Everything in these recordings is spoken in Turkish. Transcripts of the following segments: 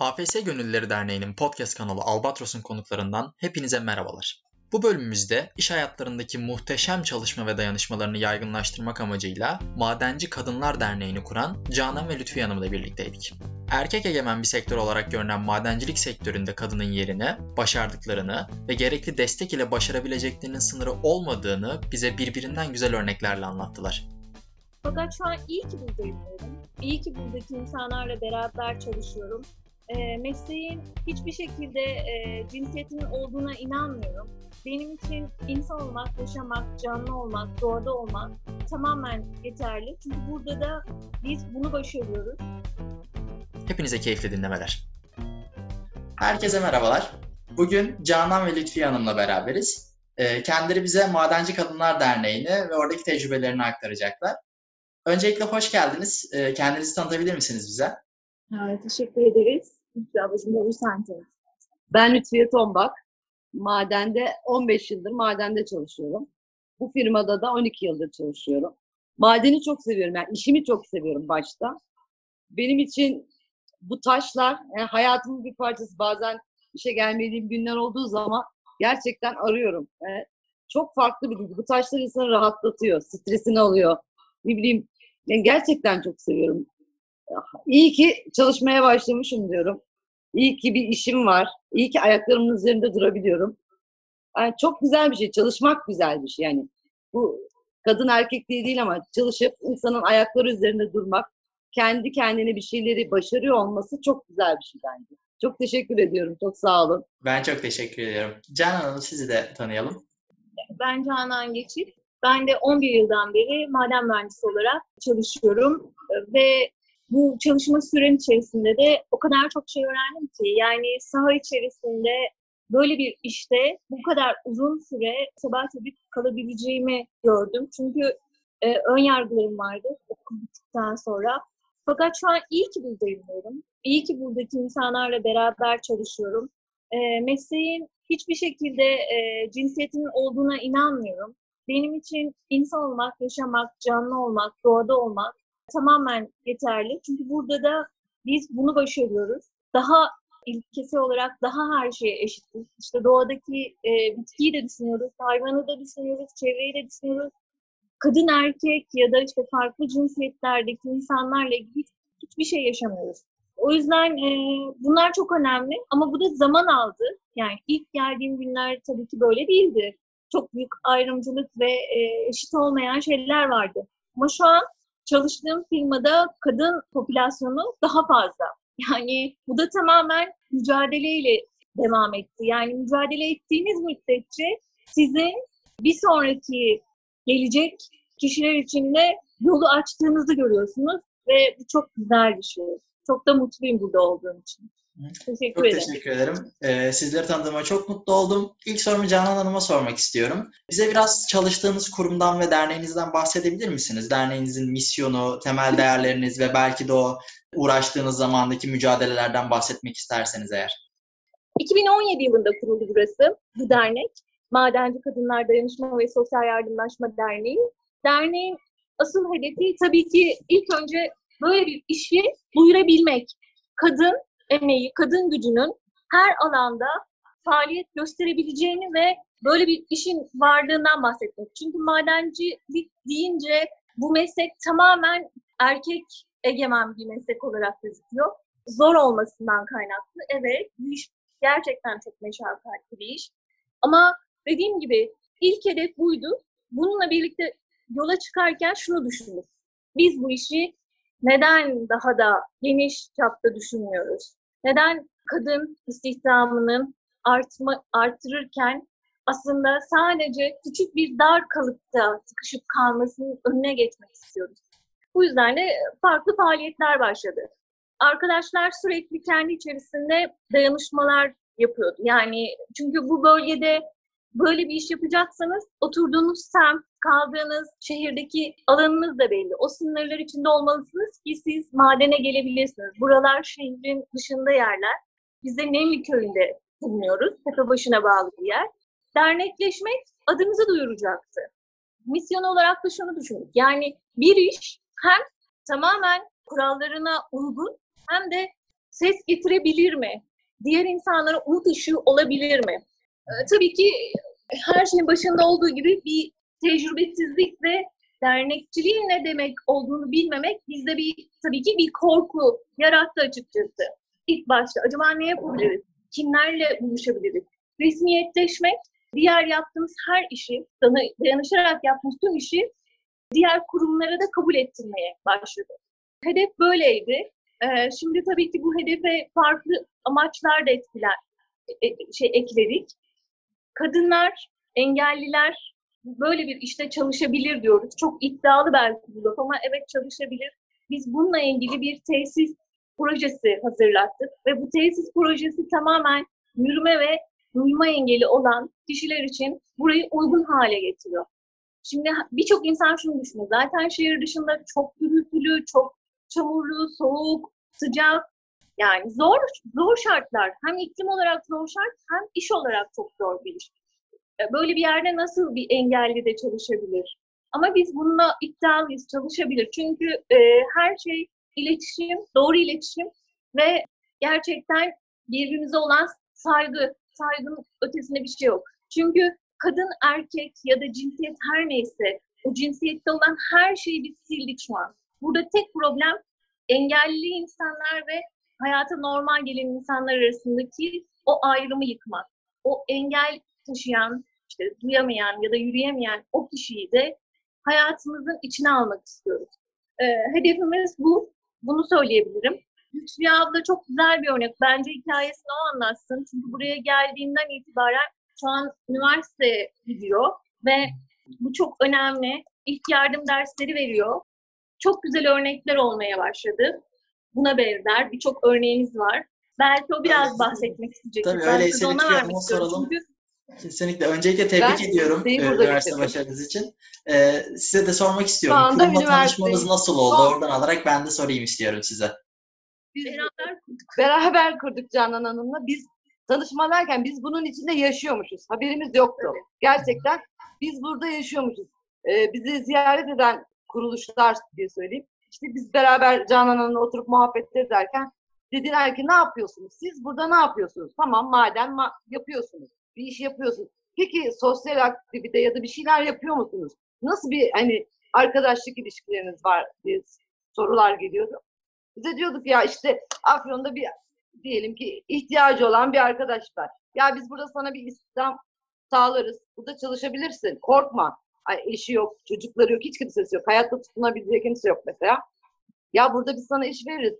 AFS Gönüllüleri Derneği'nin podcast kanalı Albatros'un konuklarından hepinize merhabalar. Bu bölümümüzde iş hayatlarındaki muhteşem çalışma ve dayanışmalarını yaygınlaştırmak amacıyla Madenci Kadınlar Derneği'ni kuran Canan ve Lütfiye Hanım'la birlikteydik. Erkek egemen bir sektör olarak görünen madencilik sektöründe kadının yerini, başardıklarını ve gerekli destek ile başarabileceklerinin sınırı olmadığını bize birbirinden güzel örneklerle anlattılar. Fakat şu an iyi ki buradayım. İyi ki buradaki insanlarla beraber çalışıyorum. E, mesleğin hiçbir şekilde e, cinsiyetinin olduğuna inanmıyorum. Benim için insan olmak, yaşamak, canlı olmak, doğada olmak tamamen yeterli. Çünkü burada da biz bunu başarıyoruz. Hepinize keyifli dinlemeler. Herkese merhabalar. Bugün Canan ve Lütfiye Hanım'la beraberiz. Ee, kendileri bize Madenci Kadınlar Derneği'ni ve oradaki tecrübelerini aktaracaklar. Öncelikle hoş geldiniz. Ee, kendinizi tanıtabilir misiniz bize? Evet, teşekkür ederiz. Lütfiye ablacığım bir sen. Ben Lütfiye Tombak. Madende 15 yıldır madende çalışıyorum. Bu firmada da 12 yıldır çalışıyorum. Madeni çok seviyorum. Yani işimi çok seviyorum başta. Benim için bu taşlar yani hayatımın bir parçası. Bazen işe gelmediğim günler olduğu zaman gerçekten arıyorum. Yani çok farklı bir duygu. Bu taşlar insanı rahatlatıyor, stresini alıyor. Ne bileyim, yani gerçekten çok seviyorum. İyi ki çalışmaya başlamışım diyorum. İyi ki bir işim var. İyi ki ayaklarımın üzerinde durabiliyorum. Yani çok güzel bir şey. Çalışmak güzel bir şey. Yani bu kadın erkek diye değil ama çalışıp insanın ayakları üzerinde durmak, kendi kendine bir şeyleri başarıyor olması çok güzel bir şey bence. Çok teşekkür ediyorum. Çok sağ olun. Ben çok teşekkür ediyorum. Canan Hanım sizi de tanıyalım. Ben Canan Geçit. Ben de 11 yıldan beri maden mühendisi olarak çalışıyorum ve bu çalışma sürem içerisinde de o kadar çok şey öğrendim ki yani saha içerisinde böyle bir işte bu kadar uzun süre sebat edip kalabileceğimi gördüm. Çünkü e, ön yargılarım vardı okul bittikten sonra. Fakat şu an iyi ki buradayım diyorum. İyi ki buradaki insanlarla beraber çalışıyorum. E, mesleğin hiçbir şekilde e, cinsiyetinin olduğuna inanmıyorum. Benim için insan olmak, yaşamak, canlı olmak, doğada olmak tamamen yeterli. Çünkü burada da biz bunu başarıyoruz. Daha ilkesi olarak daha her şeye eşitiz. İşte doğadaki e, bitkiyi de düşünüyoruz, hayvanı da düşünüyoruz, çevreyi de düşünüyoruz. Kadın erkek ya da işte farklı cinsiyetlerdeki insanlarla ilgili hiç, hiçbir şey yaşamıyoruz. O yüzden e, bunlar çok önemli ama bu da zaman aldı. Yani ilk geldiğim günler tabii ki böyle değildi. Çok büyük ayrımcılık ve e, eşit olmayan şeyler vardı. Ama şu an çalıştığım firmada kadın popülasyonu daha fazla. Yani bu da tamamen mücadeleyle devam etti. Yani mücadele ettiğiniz müddetçe sizin bir sonraki gelecek kişiler için de yolu açtığınızı görüyorsunuz ve bu çok güzel bir şey. Çok da mutluyum burada olduğum için. Teşekkür çok ederim. teşekkür ederim. Ee, sizleri tanıdığıma çok mutlu oldum. İlk sorumu Canan Hanım'a sormak istiyorum. Bize biraz çalıştığınız kurumdan ve derneğinizden bahsedebilir misiniz? Derneğinizin misyonu, temel değerleriniz ve belki de o uğraştığınız zamandaki mücadelelerden bahsetmek isterseniz eğer. 2017 yılında kuruldu burası, bu dernek. Madenci Kadınlar Dayanışma ve Sosyal Yardımlaşma Derneği. Derneğin asıl hedefi tabii ki ilk önce böyle bir işi duyurabilmek. Kadın emeği, kadın gücünün her alanda faaliyet gösterebileceğini ve böyle bir işin varlığından bahsetmek. Çünkü madencilik deyince bu meslek tamamen erkek egemen bir meslek olarak gözüküyor. Zor olmasından kaynaklı. Evet, bu iş gerçekten çok meşakkatli bir iş. Ama dediğim gibi ilk hedef buydu. Bununla birlikte yola çıkarken şunu düşündük. Biz bu işi neden daha da geniş çapta düşünmüyoruz? Neden kadın istihdamının artma, artırırken aslında sadece küçük bir dar kalıpta sıkışıp kalmasının önüne geçmek istiyoruz. Bu yüzden de farklı faaliyetler başladı. Arkadaşlar sürekli kendi içerisinde dayanışmalar yapıyordu. Yani çünkü bu bölgede böyle bir iş yapacaksanız oturduğunuz semt, kaldığınız şehirdeki alanınız da belli. O sınırlar içinde olmalısınız ki siz madene gelebilirsiniz. Buralar şehrin dışında yerler. Biz de Nemli köyünde bulunuyoruz. Tepebaşı'na bağlı bir yer. Dernekleşmek adımızı duyuracaktı. Misyon olarak da şunu düşündük. Yani bir iş hem tamamen kurallarına uygun hem de ses getirebilir mi? Diğer insanlara umut ışığı olabilir mi? Ee, tabii ki her şeyin başında olduğu gibi bir tecrübesizlik ve dernekçiliğin ne demek olduğunu bilmemek bizde bir tabii ki bir korku yarattı açıkçası. İlk başta acaba ne yapabiliriz? Kimlerle buluşabiliriz? Resmiyetleşmek, diğer yaptığımız her işi, dayanışarak yaptığımız tüm işi diğer kurumlara da kabul ettirmeye başladı. Hedef böyleydi. Ee, şimdi tabii ki bu hedefe farklı amaçlar da etkiler, e, e, şey ekledik. Kadınlar, engelliler böyle bir işte çalışabilir diyoruz. Çok iddialı belki bu laf ama evet çalışabilir. Biz bununla ilgili bir tesis projesi hazırlattık ve bu tesis projesi tamamen yürüme ve duyma engeli olan kişiler için burayı uygun hale getiriyor. Şimdi birçok insan şunu düşünüyor. Zaten şehir dışında çok gürültülü, çok çamurlu, soğuk, sıcak. Yani zor zor şartlar. Hem iklim olarak zor şart hem iş olarak çok zor bir iş. E, böyle bir yerde nasıl bir engelli de çalışabilir? Ama biz bununla iddialıyız, çalışabilir. Çünkü e, her şey iletişim, doğru iletişim ve gerçekten birbirimize olan saygı. Saygının ötesinde bir şey yok. Çünkü kadın, erkek ya da cinsiyet her neyse o cinsiyette olan her şeyi biz sildik şu an. Burada tek problem engelli insanlar ve hayata normal gelen insanlar arasındaki o ayrımı yıkmak. O engel taşıyan, işte duyamayan ya da yürüyemeyen o kişiyi de hayatımızın içine almak istiyoruz. Ee, hedefimiz bu. Bunu söyleyebilirim. Lütfiye abla çok güzel bir örnek. Bence hikayesini o anlatsın. Çünkü buraya geldiğinden itibaren şu an üniversiteye gidiyor ve bu çok önemli. İlk yardım dersleri veriyor. Çok güzel örnekler olmaya başladı. Buna benzer birçok örneğimiz var. Belki o biraz bahsetmek isteyecek. Tabii öyleyse Lütfiye Hanım'a soralım. Çünkü Kesinlikle. Öncelikle tebrik ben ediyorum e, üniversite başarınız için. Ee, size de sormak istiyorum. Kurumla tanışmanız nasıl oldu? Son... Oradan alarak ben de sorayım istiyorum size. Biz beraber kurduk. Beraber kurduk Canan Hanım'la. Biz tanışma derken biz bunun içinde yaşıyormuşuz. Haberimiz yoktu. Evet. Gerçekten biz burada yaşıyormuşuz. Ee, bizi ziyaret eden kuruluşlar diye söyleyeyim. İşte biz beraber Canan Hanım'la oturup muhabbet ederken dediler ki ne yapıyorsunuz? Siz burada ne yapıyorsunuz? Tamam madem ma- yapıyorsunuz bir iş yapıyorsun. Peki sosyal aktivite ya da bir şeyler yapıyor musunuz? Nasıl bir hani arkadaşlık ilişkileriniz var diye sorular geliyordu. Bize diyorduk ya işte Afyon'da bir diyelim ki ihtiyacı olan bir arkadaş var. Ya biz burada sana bir istihdam sağlarız. Burada çalışabilirsin. Korkma. Ay, eşi yok, çocukları yok, hiç kimsesi yok. Hayatta tutunabilecek kimse yok mesela. Ya burada biz sana iş veririz.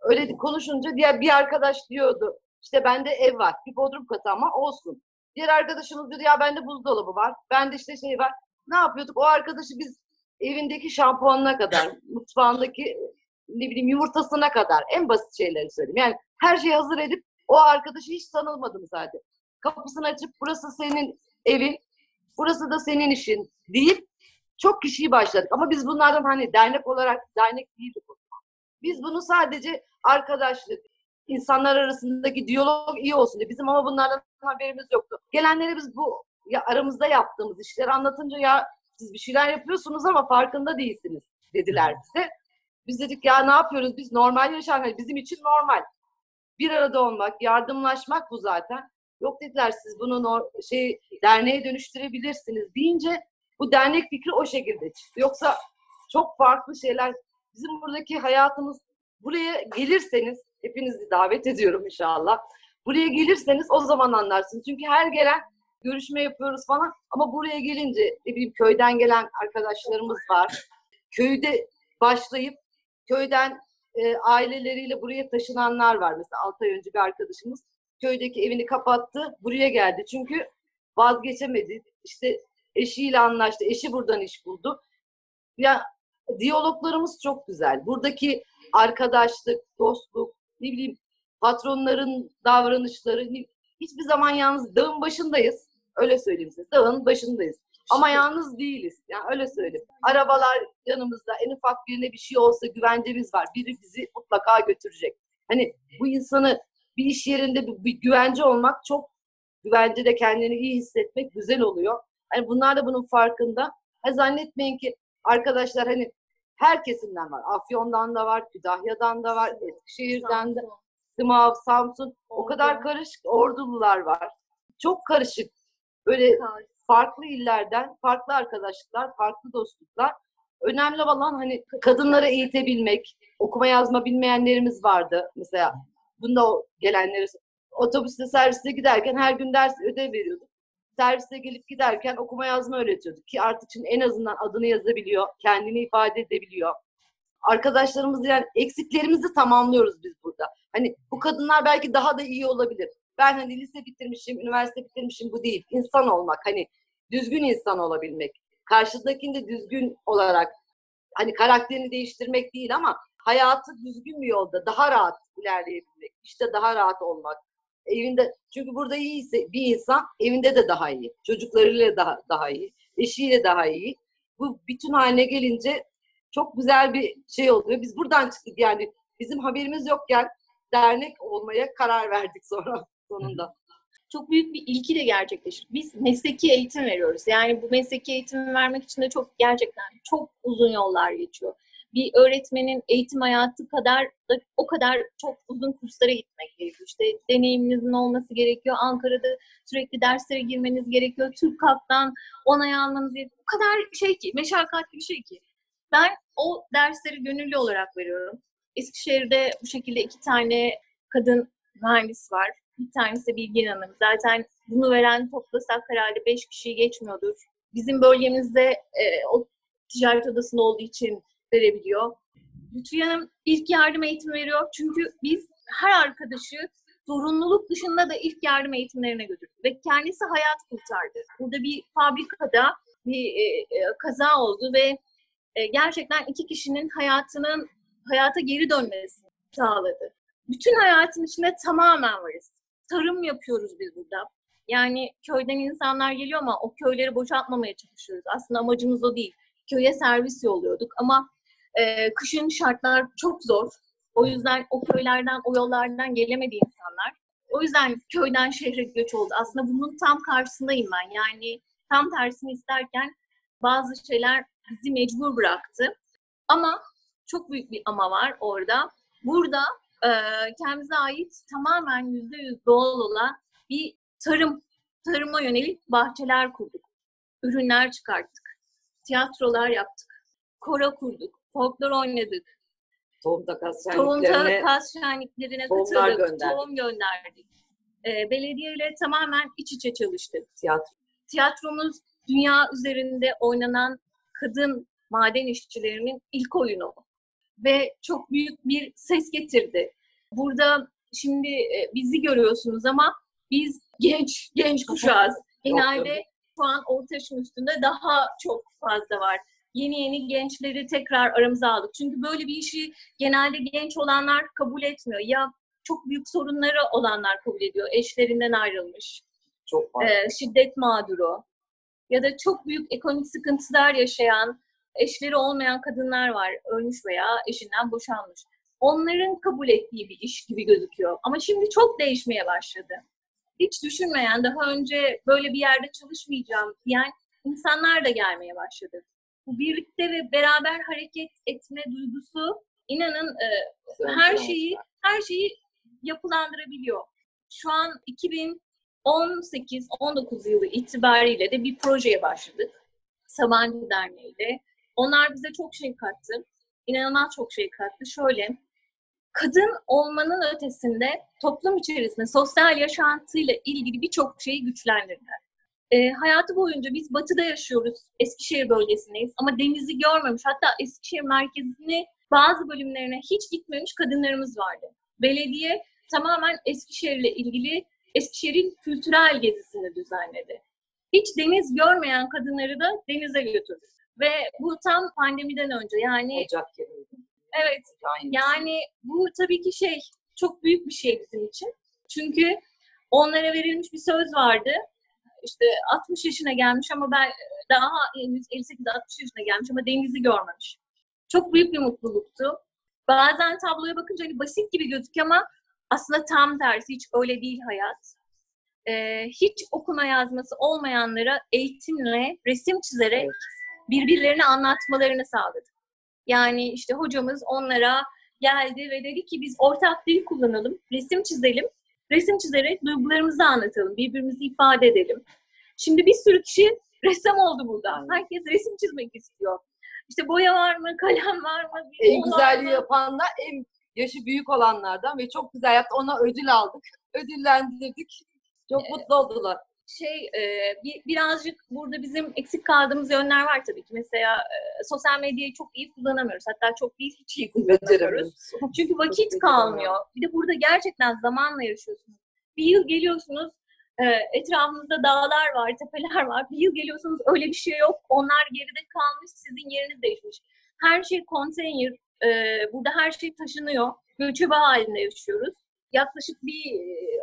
Öyle konuşunca diğer bir arkadaş diyordu. İşte bende ev var. Bir bodrum katı ama olsun. Diğer arkadaşımız diyor ya bende buzdolabı var. Bende işte şey var. Ne yapıyorduk? O arkadaşı biz evindeki şampuanına kadar, mutfağındaki ne bileyim yumurtasına kadar en basit şeyleri söyleyeyim. Yani her şeyi hazır edip o arkadaşı hiç tanılmadım zaten. Kapısını açıp burası senin evin, burası da senin işin deyip çok kişiyi başladık. Ama biz bunlardan hani dernek olarak dernek değildik. Biz bunu sadece arkadaşlık, insanlar arasındaki diyalog iyi olsun diye. Bizim ama bunlardan haberimiz yoktu. Gelenlere biz bu ya aramızda yaptığımız işleri anlatınca ya siz bir şeyler yapıyorsunuz ama farkında değilsiniz dediler bize. Biz dedik ya ne yapıyoruz biz normal yaşam bizim için normal. Bir arada olmak, yardımlaşmak bu zaten. Yok dediler siz bunu şey derneğe dönüştürebilirsiniz deyince bu dernek fikri o şekilde çıktı. Yoksa çok farklı şeyler bizim buradaki hayatımız buraya gelirseniz hepinizi davet ediyorum inşallah. Buraya gelirseniz o zaman anlarsınız. Çünkü her gelen görüşme yapıyoruz falan ama buraya gelince ne bileyim köyden gelen arkadaşlarımız var. Köyde başlayıp köyden e, aileleriyle buraya taşınanlar var. Mesela 6 ay önce bir arkadaşımız köydeki evini kapattı, buraya geldi. Çünkü vazgeçemedi. İşte eşiyle anlaştı. Eşi buradan iş buldu. Ya diyaloglarımız çok güzel. Buradaki arkadaşlık, dostluk, ne bileyim patronların davranışları hiçbir zaman yalnız dağın başındayız. Öyle söyleyeyim size. Dağın başındayız. Ama yalnız değiliz. Yani öyle söyleyeyim. Arabalar yanımızda. En ufak birine bir şey olsa güvencemiz var. Biri bizi mutlaka götürecek. Hani bu insanı bir iş yerinde bir, bir güvence olmak çok güvencede kendini iyi hissetmek güzel oluyor. Hani bunlar da bunun farkında. Ha, zannetmeyin ki arkadaşlar hani her kesimden var. Afyon'dan da var, Kütahya'dan da var, Eskişehir'den de. Sımav, Samsun o kadar karışık ordulular var. Çok karışık. Böyle farklı illerden, farklı arkadaşlıklar, farklı dostluklar. Önemli olan hani kadınları eğitebilmek. Okuma yazma bilmeyenlerimiz vardı mesela. Bunda o gelenleri otobüste serviste giderken her gün ders ödev veriyorduk. Serviste gelip giderken okuma yazma öğretiyorduk ki artık şimdi en azından adını yazabiliyor, kendini ifade edebiliyor. Arkadaşlarımız yani eksiklerimizi tamamlıyoruz biz burada. Hani bu kadınlar belki daha da iyi olabilir. Ben hani lise bitirmişim, üniversite bitirmişim bu değil. İnsan olmak hani düzgün insan olabilmek. Karşıdakini de düzgün olarak hani karakterini değiştirmek değil ama hayatı düzgün bir yolda daha rahat ilerleyebilmek. İşte daha rahat olmak. Evinde çünkü burada iyiyse bir insan evinde de daha iyi. Çocuklarıyla daha daha iyi. Eşiyle daha iyi. Bu bütün haline gelince çok güzel bir şey oluyor. Biz buradan çıktık yani bizim haberimiz yokken dernek olmaya karar verdik sonra sonunda. Çok büyük bir ilki de gerçekleşir. Biz mesleki eğitim veriyoruz. Yani bu mesleki eğitimi vermek için de çok gerçekten çok uzun yollar geçiyor. Bir öğretmenin eğitim hayatı kadar da o kadar çok uzun kurslara gitmek gerekiyor. İşte deneyiminizin olması gerekiyor. Ankara'da sürekli derslere girmeniz gerekiyor. Türk Kap'tan onay almanız gerekiyor. O kadar şey ki, meşakkatli bir şey ki. Ben o dersleri gönüllü olarak veriyorum. Eskişehir'de bu şekilde iki tane kadın mühendis var. Bir tanesi Bilgin Hanım. Zaten bunu veren toplasak herhalde beş kişiyi geçmiyordur. Bizim bölgemizde e, o ticaret odasında olduğu için verebiliyor. Lütfiye Hanım ilk yardım eğitimi veriyor. Çünkü biz her arkadaşı zorunluluk dışında da ilk yardım eğitimlerine götürdük. Ve kendisi hayat kurtardı. Burada bir fabrikada bir e, e, kaza oldu ve e, gerçekten iki kişinin hayatının hayata geri dönmesini sağladı. Bütün hayatın içinde tamamen varız. Tarım yapıyoruz biz burada. Yani köyden insanlar geliyor ama o köyleri boşaltmamaya çalışıyoruz. Aslında amacımız o değil. Köye servis yolluyorduk ama e, kışın şartlar çok zor. O yüzden o köylerden, o yollardan gelemedi insanlar. O yüzden köyden şehre göç oldu. Aslında bunun tam karşısındayım ben. Yani tam tersini isterken bazı şeyler bizi mecbur bıraktı. Ama çok büyük bir ama var orada. Burada e, kendimize ait tamamen yüzde yüz doğal olan bir tarım, tarıma yönelik bahçeler kurduk. Ürünler çıkarttık. Tiyatrolar yaptık. Koro kurduk. Folklor oynadık. Tohum takas Tohum şenliklerine takas şenliklerine tohumlar katıldık. gönderdik. Tohum gönderdik. E, belediyeyle tamamen iç içe çalıştık. tiyatro. tiyatromuz dünya üzerinde oynanan kadın maden işçilerinin ilk oyunu ve çok büyük bir ses getirdi. Burada şimdi e, bizi görüyorsunuz ama biz genç genç kuşağız. Genelde şu an orta yaşın üstünde daha çok fazla var. Yeni yeni gençleri tekrar aramıza aldık. Çünkü böyle bir işi genelde genç olanlar kabul etmiyor. Ya çok büyük sorunları olanlar kabul ediyor. Eşlerinden ayrılmış, Çok var. e, şiddet mağduru ya da çok büyük ekonomik sıkıntılar yaşayan, eşleri olmayan kadınlar var. Ölmüş veya eşinden boşanmış. Onların kabul ettiği bir iş gibi gözüküyor. Ama şimdi çok değişmeye başladı. Hiç düşünmeyen, daha önce böyle bir yerde çalışmayacağım diyen insanlar da gelmeye başladı. Bu birlikte ve beraber hareket etme duygusu inanın e, her şeyi her şeyi yapılandırabiliyor. Şu an 2018-19 yılı itibariyle de bir projeye başladık. Sabancı Derneği ile. Onlar bize çok şey kattı. İnanılmaz çok şey kattı. Şöyle, kadın olmanın ötesinde toplum içerisinde sosyal yaşantıyla ilgili birçok şeyi güçlendirdiler. E, hayatı boyunca biz batıda yaşıyoruz, Eskişehir bölgesindeyiz ama denizi görmemiş, hatta Eskişehir merkezini bazı bölümlerine hiç gitmemiş kadınlarımız vardı. Belediye tamamen Eskişehir'le ilgili Eskişehir'in kültürel gezisini düzenledi. Hiç deniz görmeyen kadınları da denize götürdü. Ve bu tam pandemiden önce yani Ocak evet Ocağın yani bu tabii ki şey çok büyük bir şey bizim için. Çünkü onlara verilmiş bir söz vardı. İşte 60 yaşına gelmiş ama ben daha henüz 58-60 yaşına gelmiş ama denizi görmemiş. Çok büyük bir mutluluktu. Bazen tabloya bakınca hani basit gibi gözüküyor ama aslında tam tersi hiç öyle değil hayat. Ee, hiç okuma yazması olmayanlara eğitimle, resim çizerek birbirlerini anlatmalarını sağladık. Yani işte hocamız onlara geldi ve dedi ki biz ortak dil kullanalım, resim çizelim. Resim çizerek duygularımızı anlatalım, birbirimizi ifade edelim. Şimdi bir sürü kişi ressam oldu burada. Herkes resim çizmek istiyor. İşte boya var mı, kalem var mı? En güzelliği mı? yapanlar en yaşı büyük olanlardan ve çok güzel yaptı. Ona ödül aldık. Ödüllendirdik. Çok Evet. mutlu oldular. Şey e, bir, birazcık burada bizim eksik kaldığımız yönler var tabii ki. Mesela e, sosyal medyayı çok iyi kullanamıyoruz. Hatta çok değil hiç iyi kullanamıyoruz. Çünkü vakit kalmıyor. Bir de burada gerçekten zamanla yaşıyorsunuz. Bir yıl geliyorsunuz e, etrafınızda dağlar var, tepeler var. Bir yıl geliyorsunuz öyle bir şey yok. Onlar geride kalmış, sizin yeriniz değişmiş. Her şey konteyner. e, burada her şey taşınıyor. Göçebe halinde yaşıyoruz. Yaklaşık bir e,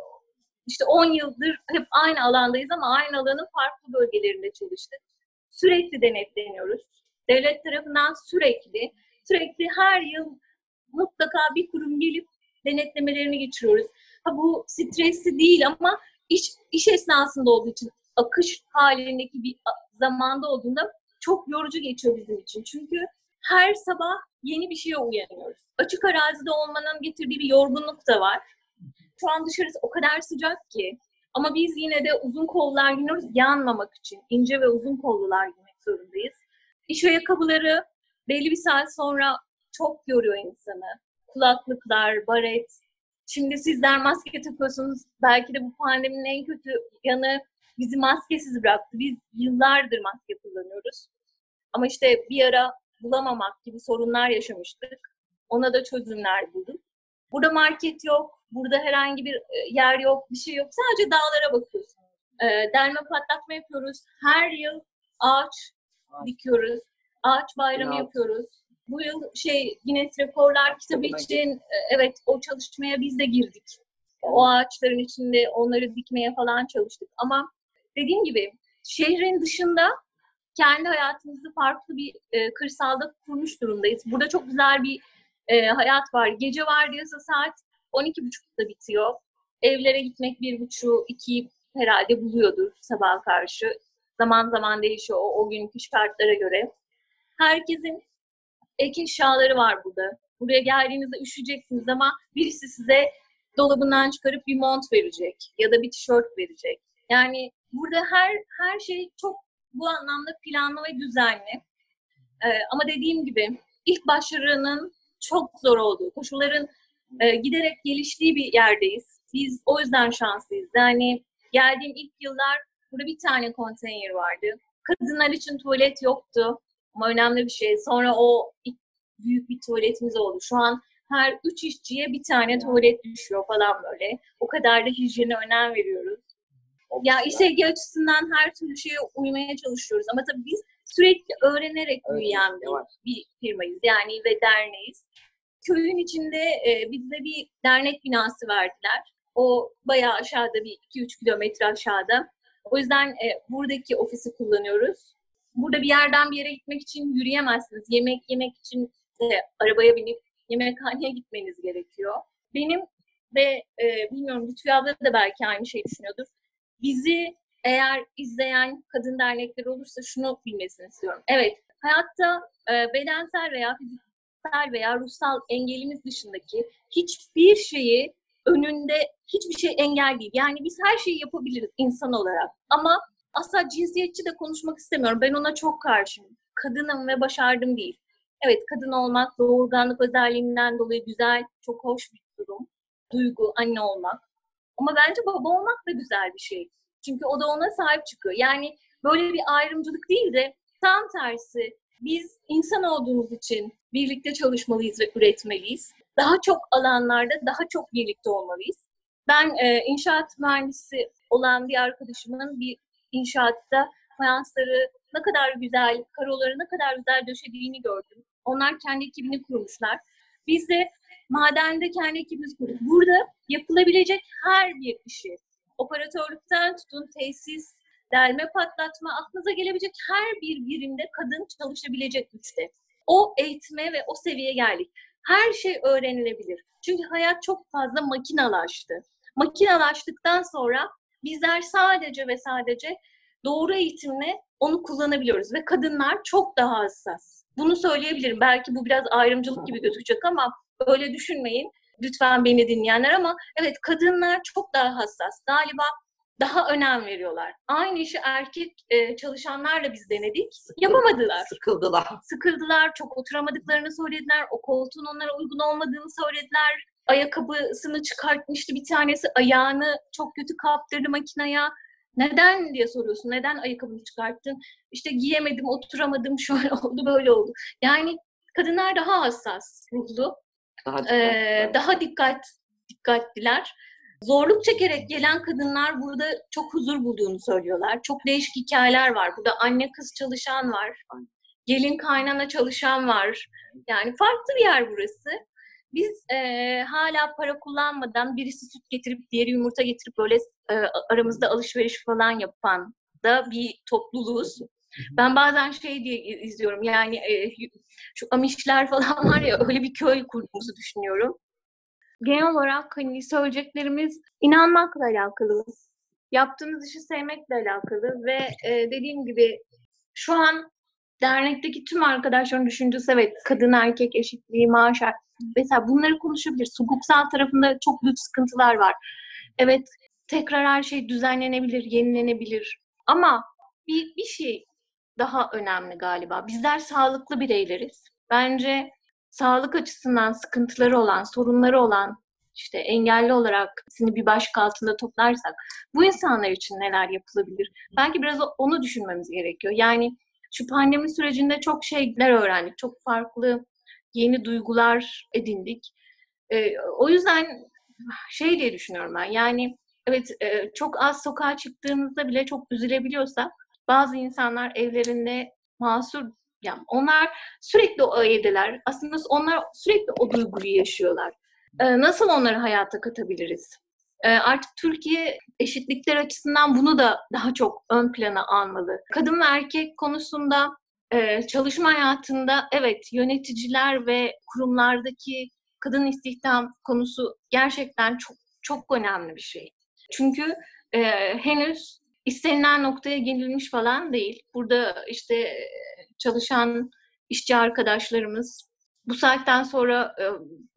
işte 10 yıldır hep aynı alandayız ama aynı alanın farklı bölgelerinde çalıştık. Sürekli denetleniyoruz. Devlet tarafından sürekli, sürekli her yıl mutlaka bir kurum gelip denetlemelerini geçiriyoruz. Ha bu stresli değil ama iş, iş esnasında olduğu için akış halindeki bir zamanda olduğunda çok yorucu geçiyor bizim için. Çünkü her sabah yeni bir şeye uyanıyoruz. Açık arazide olmanın getirdiği bir yorgunluk da var. Şu an dışarısı o kadar sıcak ki ama biz yine de uzun kollar giyiyoruz yanmamak için. ince ve uzun kollular giymek zorundayız. İş ayakkabıları belli bir saat sonra çok yoruyor insanı. Kulaklıklar, baret. Şimdi sizler maske takıyorsunuz. Belki de bu pandeminin en kötü yanı bizi maskesiz bıraktı. Biz yıllardır maske kullanıyoruz. Ama işte bir ara bulamamak gibi sorunlar yaşamıştık. Ona da çözümler bulduk. Burada market yok, burada herhangi bir e, yer yok, bir şey yok. Sadece dağlara bakıyorsunuz. E, delme patlatma yapıyoruz. Her yıl ağaç dikiyoruz. Ağaç bayramı Bravo. yapıyoruz. Bu yıl şey Guinness Rekorlar kitabı Kitabına için e, evet o çalışmaya biz de girdik. O ağaçların içinde onları dikmeye falan çalıştık. Ama dediğim gibi şehrin dışında kendi hayatımızı farklı bir e, kırsalda kurmuş durumdayız. Burada çok güzel bir e, hayat var. Gece vardiyası saat 12.30'da bitiyor. Evlere gitmek bir buçuğu, iki herhalde buluyordur sabaha karşı. Zaman zaman değişiyor o, o günkü şartlara göre. Herkesin ek eşyaları var burada. Buraya geldiğinizde üşüyeceksiniz ama birisi size dolabından çıkarıp bir mont verecek ya da bir tişört verecek. Yani burada her her şey çok bu anlamda planlı ve düzenli. Ee, ama dediğim gibi ilk başlarının çok zor olduğu, koşulların e, giderek geliştiği bir yerdeyiz. Biz o yüzden şanslıyız. Yani geldiğim ilk yıllar burada bir tane konteyner vardı. Kadınlar için tuvalet yoktu ama önemli bir şey. Sonra o ilk büyük bir tuvaletimiz oldu. Şu an her üç işçiye bir tane tuvalet düşüyor falan böyle. O kadar da hijyene önem veriyoruz. Ya iş sevgi açısından her türlü şeye uymaya çalışıyoruz. Ama tabii biz sürekli öğrenerek Evet, büyüyen bir, yavaş. bir firmayız. Yani ve derneğiz. Köyün içinde e, bize bir dernek binası verdiler. O bayağı aşağıda bir 2-3 kilometre aşağıda. O yüzden e, buradaki ofisi kullanıyoruz. Burada bir yerden bir yere gitmek için yürüyemezsiniz. Yemek yemek için de arabaya binip yemekhaneye gitmeniz gerekiyor. Benim ve e, bilmiyorum Lütfi abla da belki aynı şeyi düşünüyordur. Bizi eğer izleyen kadın dernekleri olursa şunu bilmesini istiyorum. Evet, hayatta e, bedensel veya fiziksel veya ruhsal engelimiz dışındaki hiçbir şeyi önünde hiçbir şey engel değil. Yani biz her şeyi yapabiliriz insan olarak. Ama asla cinsiyetçi de konuşmak istemiyorum. Ben ona çok karşıyım. Kadınım ve başardım değil. Evet kadın olmak doğurganlık özelliğinden dolayı güzel, çok hoş bir durum. Duygu, anne olmak. Ama bence baba olmak da güzel bir şey. Çünkü o da ona sahip çıkıyor. Yani böyle bir ayrımcılık değil de tam tersi. Biz insan olduğumuz için birlikte çalışmalıyız ve üretmeliyiz. Daha çok alanlarda daha çok birlikte olmalıyız. Ben e, inşaat mühendisi olan bir arkadaşımın bir inşaatta fayansları ne kadar güzel, karoları ne kadar güzel döşediğini gördüm. Onlar kendi ekibini kurmuşlar. Biz de madende kendi ekibimizi kurduk. Burada yapılabilecek her bir işi, operatörlükten tutun tesis, delme patlatma, aklınıza gelebilecek her bir birimde kadın çalışabilecek güçte. O eğitime ve o seviyeye geldik. Her şey öğrenilebilir. Çünkü hayat çok fazla makinalaştı. Makinalaştıktan sonra bizler sadece ve sadece doğru eğitimle onu kullanabiliyoruz ve kadınlar çok daha hassas. Bunu söyleyebilirim. Belki bu biraz ayrımcılık gibi gözükecek ama öyle düşünmeyin. Lütfen beni dinleyenler ama evet kadınlar çok daha hassas. Galiba daha önem veriyorlar. Aynı işi erkek e, çalışanlarla biz denedik. Yapamadılar. Sıkıldılar. Sıkıldılar, çok oturamadıklarını söylediler. O koltuğun onlara uygun olmadığını söylediler. Ayakkabısını çıkartmıştı bir tanesi. Ayağını çok kötü kaptırdı makineye. Neden diye soruyorsun. Neden ayakkabını çıkarttın? İşte giyemedim, oturamadım, şöyle oldu, böyle oldu. Yani kadınlar daha hassas ruhlu. Daha Ee, daha dikkat dikkatliler. Zorluk çekerek gelen kadınlar burada çok huzur bulduğunu söylüyorlar. Çok değişik hikayeler var. Burada anne kız çalışan var. Gelin kaynana çalışan var. Yani farklı bir yer burası. Biz e, hala para kullanmadan birisi süt getirip diğeri yumurta getirip böyle e, aramızda alışveriş falan yapan da bir topluluğuz. Ben bazen şey diye izliyorum yani e, şu Amişler falan var ya öyle bir köy kurduğumuzu düşünüyorum. Genel olarak hani söyleyeceklerimiz inanmakla alakalı. Yaptığınız işi sevmekle alakalı ve e, dediğim gibi şu an dernekteki tüm arkadaşların düşüncesi evet kadın erkek eşitliği, maaş mesela bunları konuşabilir. Hukuksal tarafında çok büyük sıkıntılar var. Evet tekrar her şey düzenlenebilir, yenilenebilir. Ama bir, bir şey daha önemli galiba. Bizler sağlıklı bireyleriz. Bence sağlık açısından sıkıntıları olan, sorunları olan, işte engelli olarak seni bir başka altında toplarsak bu insanlar için neler yapılabilir? Belki biraz onu düşünmemiz gerekiyor. Yani şu pandemi sürecinde çok şeyler öğrendik. Çok farklı yeni duygular edindik. Ee, o yüzden şey diye düşünüyorum ben. Yani evet e, çok az sokağa çıktığımızda bile çok üzülebiliyorsak bazı insanlar evlerinde masur yani onlar sürekli o evdeler. Aslında onlar sürekli o duyguyu yaşıyorlar. Ee, nasıl onları hayata katabiliriz? Ee, artık Türkiye eşitlikler açısından bunu da daha çok ön plana almalı. Kadın ve erkek konusunda e, çalışma hayatında evet yöneticiler ve kurumlardaki kadın istihdam konusu gerçekten çok çok önemli bir şey. Çünkü e, henüz istenilen noktaya gelinmiş falan değil. Burada işte çalışan işçi arkadaşlarımız bu saatten sonra e,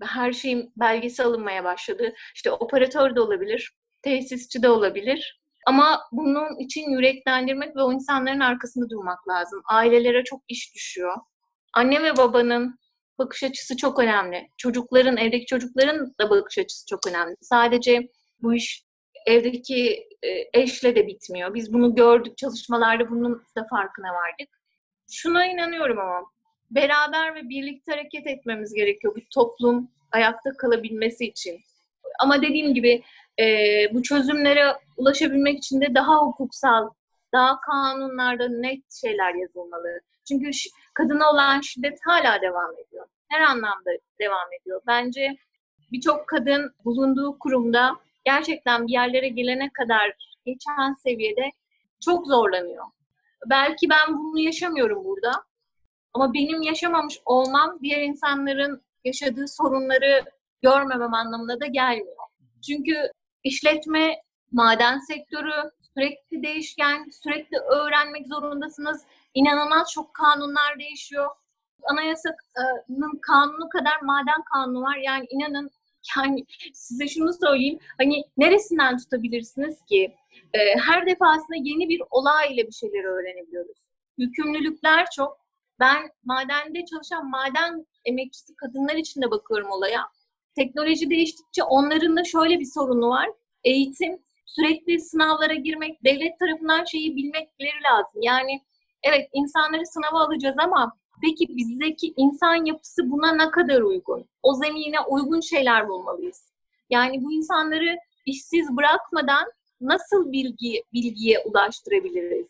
her şeyin belgesi alınmaya başladı. İşte operatör de olabilir, tesisçi de olabilir. Ama bunun için yüreklendirmek ve o insanların arkasında durmak lazım. Ailelere çok iş düşüyor. Anne ve babanın bakış açısı çok önemli. Çocukların, evdeki çocukların da bakış açısı çok önemli. Sadece bu iş evdeki e, eşle de bitmiyor. Biz bunu gördük çalışmalarda bunun da farkına vardık. Şuna inanıyorum ama beraber ve birlikte hareket etmemiz gerekiyor bu toplum ayakta kalabilmesi için. Ama dediğim gibi e, bu çözümlere ulaşabilmek için de daha hukuksal, daha kanunlarda net şeyler yazılmalı. Çünkü kadına olan şiddet hala devam ediyor. Her anlamda devam ediyor. Bence birçok kadın bulunduğu kurumda gerçekten bir yerlere gelene kadar geçen seviyede çok zorlanıyor. Belki ben bunu yaşamıyorum burada. Ama benim yaşamamış olmam diğer insanların yaşadığı sorunları görmemem anlamına da gelmiyor. Çünkü işletme, maden sektörü sürekli değişken, sürekli öğrenmek zorundasınız. İnanılmaz çok kanunlar değişiyor. Anayasanın kanunu kadar maden kanunu var. Yani inanın yani size şunu söyleyeyim. Hani neresinden tutabilirsiniz ki? E, her defasında yeni bir olay ile bir şeyler öğrenebiliyoruz. Yükümlülükler çok. Ben madende çalışan maden emekçisi kadınlar için de bakıyorum olaya. Teknoloji değiştikçe onların da şöyle bir sorunu var. Eğitim, sürekli sınavlara girmek, devlet tarafından şeyi bilmekleri lazım. Yani evet insanları sınava alacağız ama peki bizdeki insan yapısı buna ne kadar uygun? O zemine uygun şeyler bulmalıyız. Yani bu insanları işsiz bırakmadan nasıl bilgi bilgiye ulaştırabiliriz?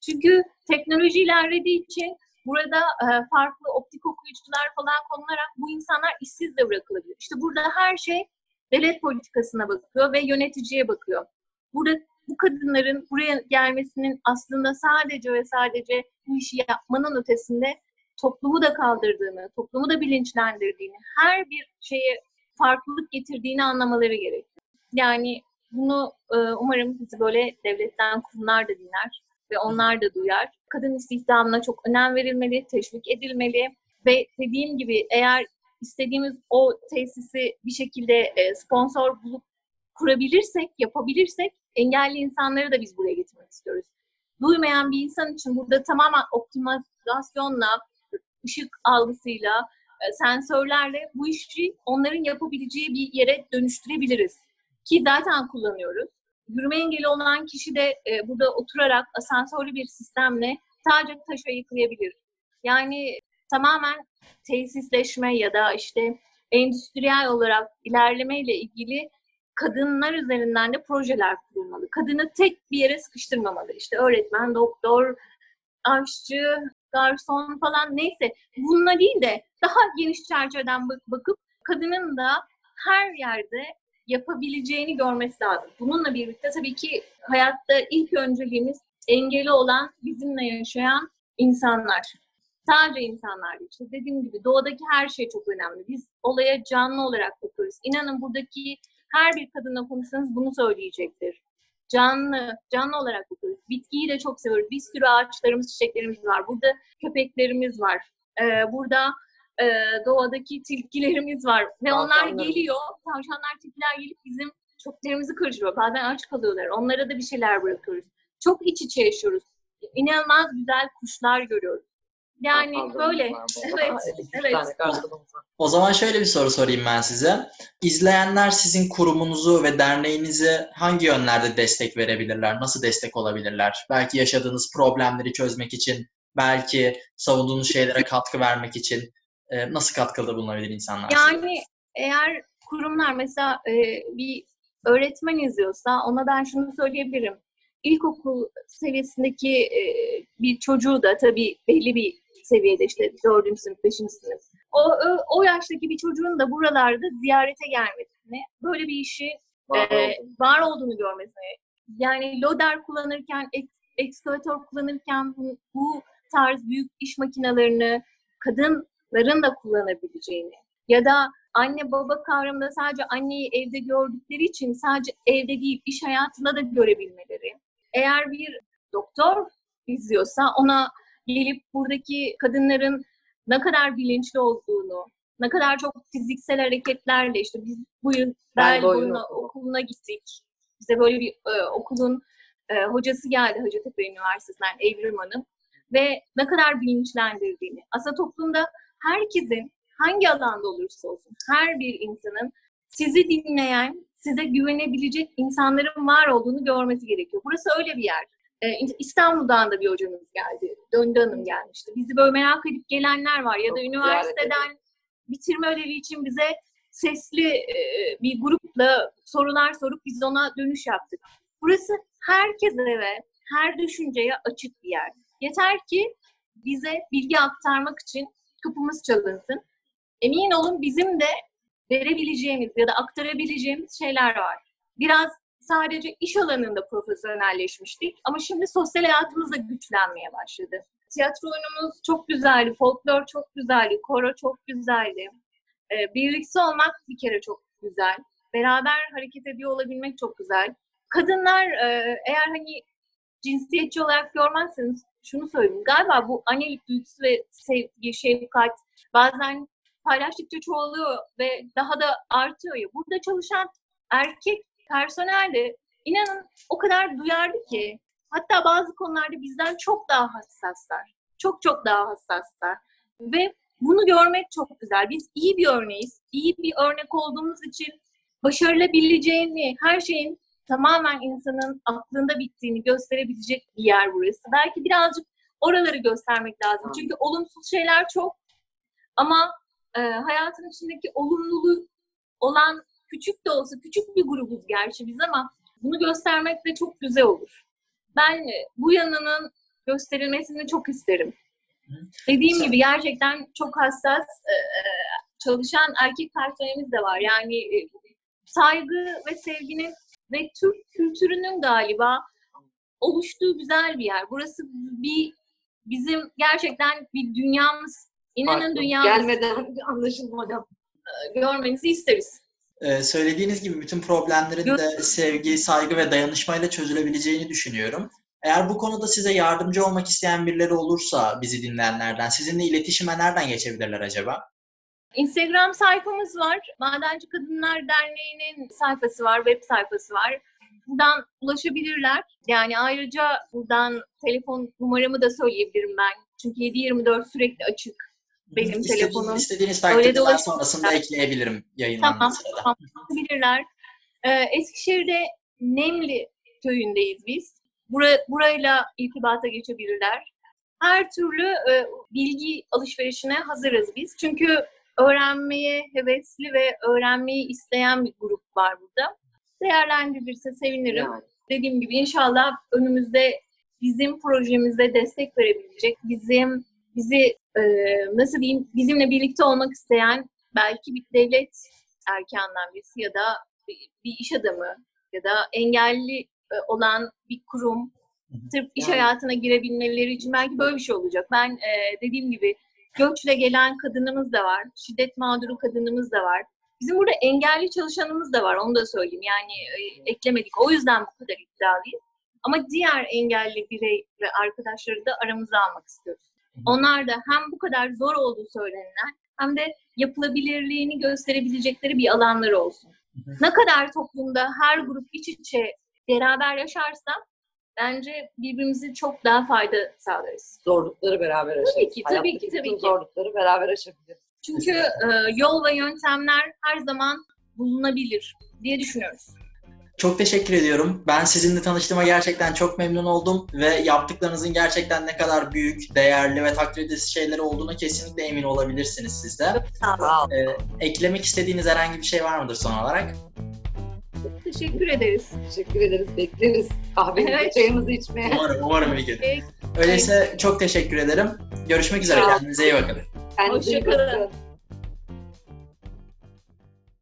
Çünkü teknoloji ilerlediği için burada e, farklı optik okuyucular falan konularak bu insanlar işsiz de bırakılabilir. İşte burada her şey devlet politikasına bakıyor ve yöneticiye bakıyor. Burada bu kadınların buraya gelmesinin aslında sadece ve sadece bu işi yapmanın ötesinde toplumu da kaldırdığını, toplumu da bilinçlendirdiğini, her bir şeye farklılık getirdiğini anlamaları gerekiyor. Yani bunu e, umarım bizi böyle devletten kurumlar da dinler ve onlar da duyar. Kadın istihdamına çok önem verilmeli, teşvik edilmeli ve dediğim gibi eğer istediğimiz o tesisi bir şekilde e, sponsor bulup kurabilirsek, yapabilirsek engelli insanları da biz buraya getirmek istiyoruz. Duymayan bir insan için burada tamamen optimizasyonla, ışık algısıyla, e, sensörlerle bu işi onların yapabileceği bir yere dönüştürebiliriz. Ki zaten kullanıyoruz. Yürüme engeli olan kişi de e, burada oturarak asansörlü bir sistemle sadece taşa yıkayabilir. Yani tamamen tesisleşme ya da işte endüstriyel olarak ilerlemeyle ilgili kadınlar üzerinden de projeler kurulmalı. Kadını tek bir yere sıkıştırmamalı. İşte öğretmen, doktor, aşçı, garson falan neyse bununla değil de daha geniş çerçeveden bakıp kadının da her yerde yapabileceğini görmesi lazım. Bununla birlikte tabii ki hayatta ilk önceliğimiz engeli olan, bizimle yaşayan insanlar. Sadece insanlar değil. Dediğim gibi doğadaki her şey çok önemli. Biz olaya canlı olarak bakıyoruz. İnanın buradaki her bir kadınla konuşsanız bunu söyleyecektir. Canlı, canlı olarak bakıyoruz. Bitkiyi de çok seviyoruz. Bir sürü ağaçlarımız, çiçeklerimiz var. Burada köpeklerimiz var. Ee, burada e, doğadaki tilkilerimiz var. Ve onlar geliyor, tavşanlar, tilkiler gelip bizim çöplerimizi kırışıyor. Bazen aç kalıyorlar. Onlara da bir şeyler bırakıyoruz. Çok iç içe yaşıyoruz. İnanılmaz güzel kuşlar görüyoruz. Yani böyle. Evet, evet. O zaman şöyle bir soru sorayım ben size. İzleyenler sizin kurumunuzu ve derneğinizi hangi yönlerde destek verebilirler? Nasıl destek olabilirler? Belki yaşadığınız problemleri çözmek için, belki savunduğunuz şeylere katkı vermek için e, nasıl katkıda bulunabilir insanlar? Yani eğer kurumlar mesela e, bir öğretmen izliyorsa ona ben şunu söyleyebilirim. İlkokul seviyesindeki e, bir çocuğu da tabii belli bir seviyede işte dördüncü sınıf, beşinci sınıf. O, o, o yaştaki bir çocuğun da buralarda ziyarete gelmesini, böyle bir işi var, e, var olduğunu görmesini, yani loader kullanırken, ek, ekskavatör kullanırken bu, bu tarz büyük iş makinelerini kadınların da kullanabileceğini ya da anne baba kavramında sadece anneyi evde gördükleri için sadece evde değil iş hayatında da görebilmeleri. Eğer bir doktor izliyorsa ona gelip buradaki kadınların ne kadar bilinçli olduğunu, ne kadar çok fiziksel hareketlerle işte biz bu yıl bel boyuna okuluna gittik. Bize böyle bir e, okulun e, hocası geldi Hacettepe Üniversitesi'nden Evrim Hanım ve ne kadar bilinçlendirdiğini. Aslında toplumda herkesin hangi alanda olursa olsun her bir insanın sizi dinleyen, size güvenebilecek insanların var olduğunu görmesi gerekiyor. Burası öyle bir yer. Ee, İstanbul'dan da bir hocamız geldi. Döndü Hanım gelmişti. Bizi böyle merak edip gelenler var ya da üniversiteden bitirme ödevi için bize sesli e, bir grupla sorular sorup biz ona dönüş yaptık. Burası herkese ve her düşünceye açık bir yer. Yeter ki bize bilgi aktarmak için kapımız çalınsın. Emin olun bizim de verebileceğimiz ya da aktarabileceğimiz şeyler var. Biraz sadece iş alanında profesyonelleşmiştik ama şimdi sosyal hayatımız da güçlenmeye başladı. Tiyatro oyunumuz çok güzeldi, folklor çok güzeldi, koro çok güzeldi. Ee, birlikte olmak bir kere çok güzel. Beraber hareket ediyor olabilmek çok güzel. Kadınlar e, eğer hani cinsiyetçi olarak görmezseniz şunu söyleyeyim. Galiba bu annelik duygusu ve sevgi, şefkat bazen paylaştıkça çoğalıyor ve daha da artıyor ya. Burada çalışan erkek personel de inanın o kadar duyarlı ki hatta bazı konularda bizden çok daha hassaslar. Çok çok daha hassaslar. Ve bunu görmek çok güzel. Biz iyi bir örneğiz. İyi bir örnek olduğumuz için başarılabileceğini, her şeyin tamamen insanın aklında bittiğini gösterebilecek bir yer burası. Belki birazcık oraları göstermek lazım. Çünkü olumsuz şeyler çok ama e, hayatın içindeki olumluluğu olan küçük de olsa küçük bir grubuz gerçi biz ama bunu göstermek de çok güzel olur. Ben e, bu yanının gösterilmesini çok isterim. Dediğim gibi gerçekten çok hassas e, çalışan erkek personelimiz de var. Yani e, saygı ve sevginin ve Türk kültürünün galiba oluştuğu güzel bir yer. Burası bir bizim gerçekten bir dünyamız. İnanın Farklı. dünyamız. Gelmeden anlaşılmadan. Görmenizi isteriz. Ee, söylediğiniz gibi bütün problemlerin de sevgi, saygı ve dayanışmayla çözülebileceğini düşünüyorum. Eğer bu konuda size yardımcı olmak isteyen birileri olursa bizi dinleyenlerden, sizinle iletişime nereden geçebilirler acaba? Instagram sayfamız var. Madenci Kadınlar Derneği'nin sayfası var, web sayfası var. Buradan ulaşabilirler. Yani ayrıca buradan telefon numaramı da söyleyebilirim ben. Çünkü 7-24 sürekli açık. Benim İstediğiniz- telefonum. İstediğiniz takdirde ulaşabilirler. sonrasında ekleyebilirim yayınlandığı Tamam, sırada. tamam. Bilirler. Ee, Eskişehir'de Nemli köyündeyiz biz. Bura, burayla irtibata geçebilirler. Her türlü e, bilgi alışverişine hazırız biz. Çünkü öğrenmeye hevesli ve öğrenmeyi isteyen bir grup var burada. Değerlendirilirse sevinirim. Yani. Dediğim gibi inşallah önümüzde bizim projemize destek verebilecek, bizim bizi e, nasıl diyeyim bizimle birlikte olmak isteyen belki bir devlet erkenden birisi ya da bir, bir iş adamı ya da engelli e, olan bir kurum sırf iş Yani. hayatına girebilmeleri için belki böyle bir şey olacak. Ben e, dediğim gibi göçle gelen kadınımız da var, şiddet mağduru kadınımız da var. Bizim burada engelli çalışanımız da var, onu da söyleyeyim. Yani e, eklemedik. O yüzden bu kadar iddialıyız. Ama diğer engelli birey ve arkadaşları da aramıza almak istiyoruz. Onlar da hem bu kadar zor olduğu söylenilen hem de yapılabilirliğini gösterebilecekleri bir alanları olsun. hı. Ne kadar toplumda her grup iç içe beraber yaşarsa bence birbirimize çok daha fayda sağlarız. Zorlukları beraber aşarız. Tabii ki, tabii Hayattaki ki, tabii bütün ki. zorlukları beraber aşabiliriz. Çünkü e, yol ve yöntemler her zaman bulunabilir diye düşünüyoruz. Çok teşekkür ediyorum. Ben sizinle tanıştığıma gerçekten çok memnun oldum ve yaptıklarınızın gerçekten ne kadar büyük, değerli ve takdir edilesi şeyler olduğuna kesinlikle emin olabilirsiniz siz de. Sağ olun. Ee, eklemek istediğiniz herhangi bir şey var mıdır son olarak? Teşekkür ederiz. Teşekkür ederiz. Bekleriz. Kahvemizi, Evet. çayımızı içmeye. Umarım, umarım bir gün. Peki. Öyleyse çok teşekkür ederim. Görüşmek üzere. Kendinize iyi bakın. Kendinize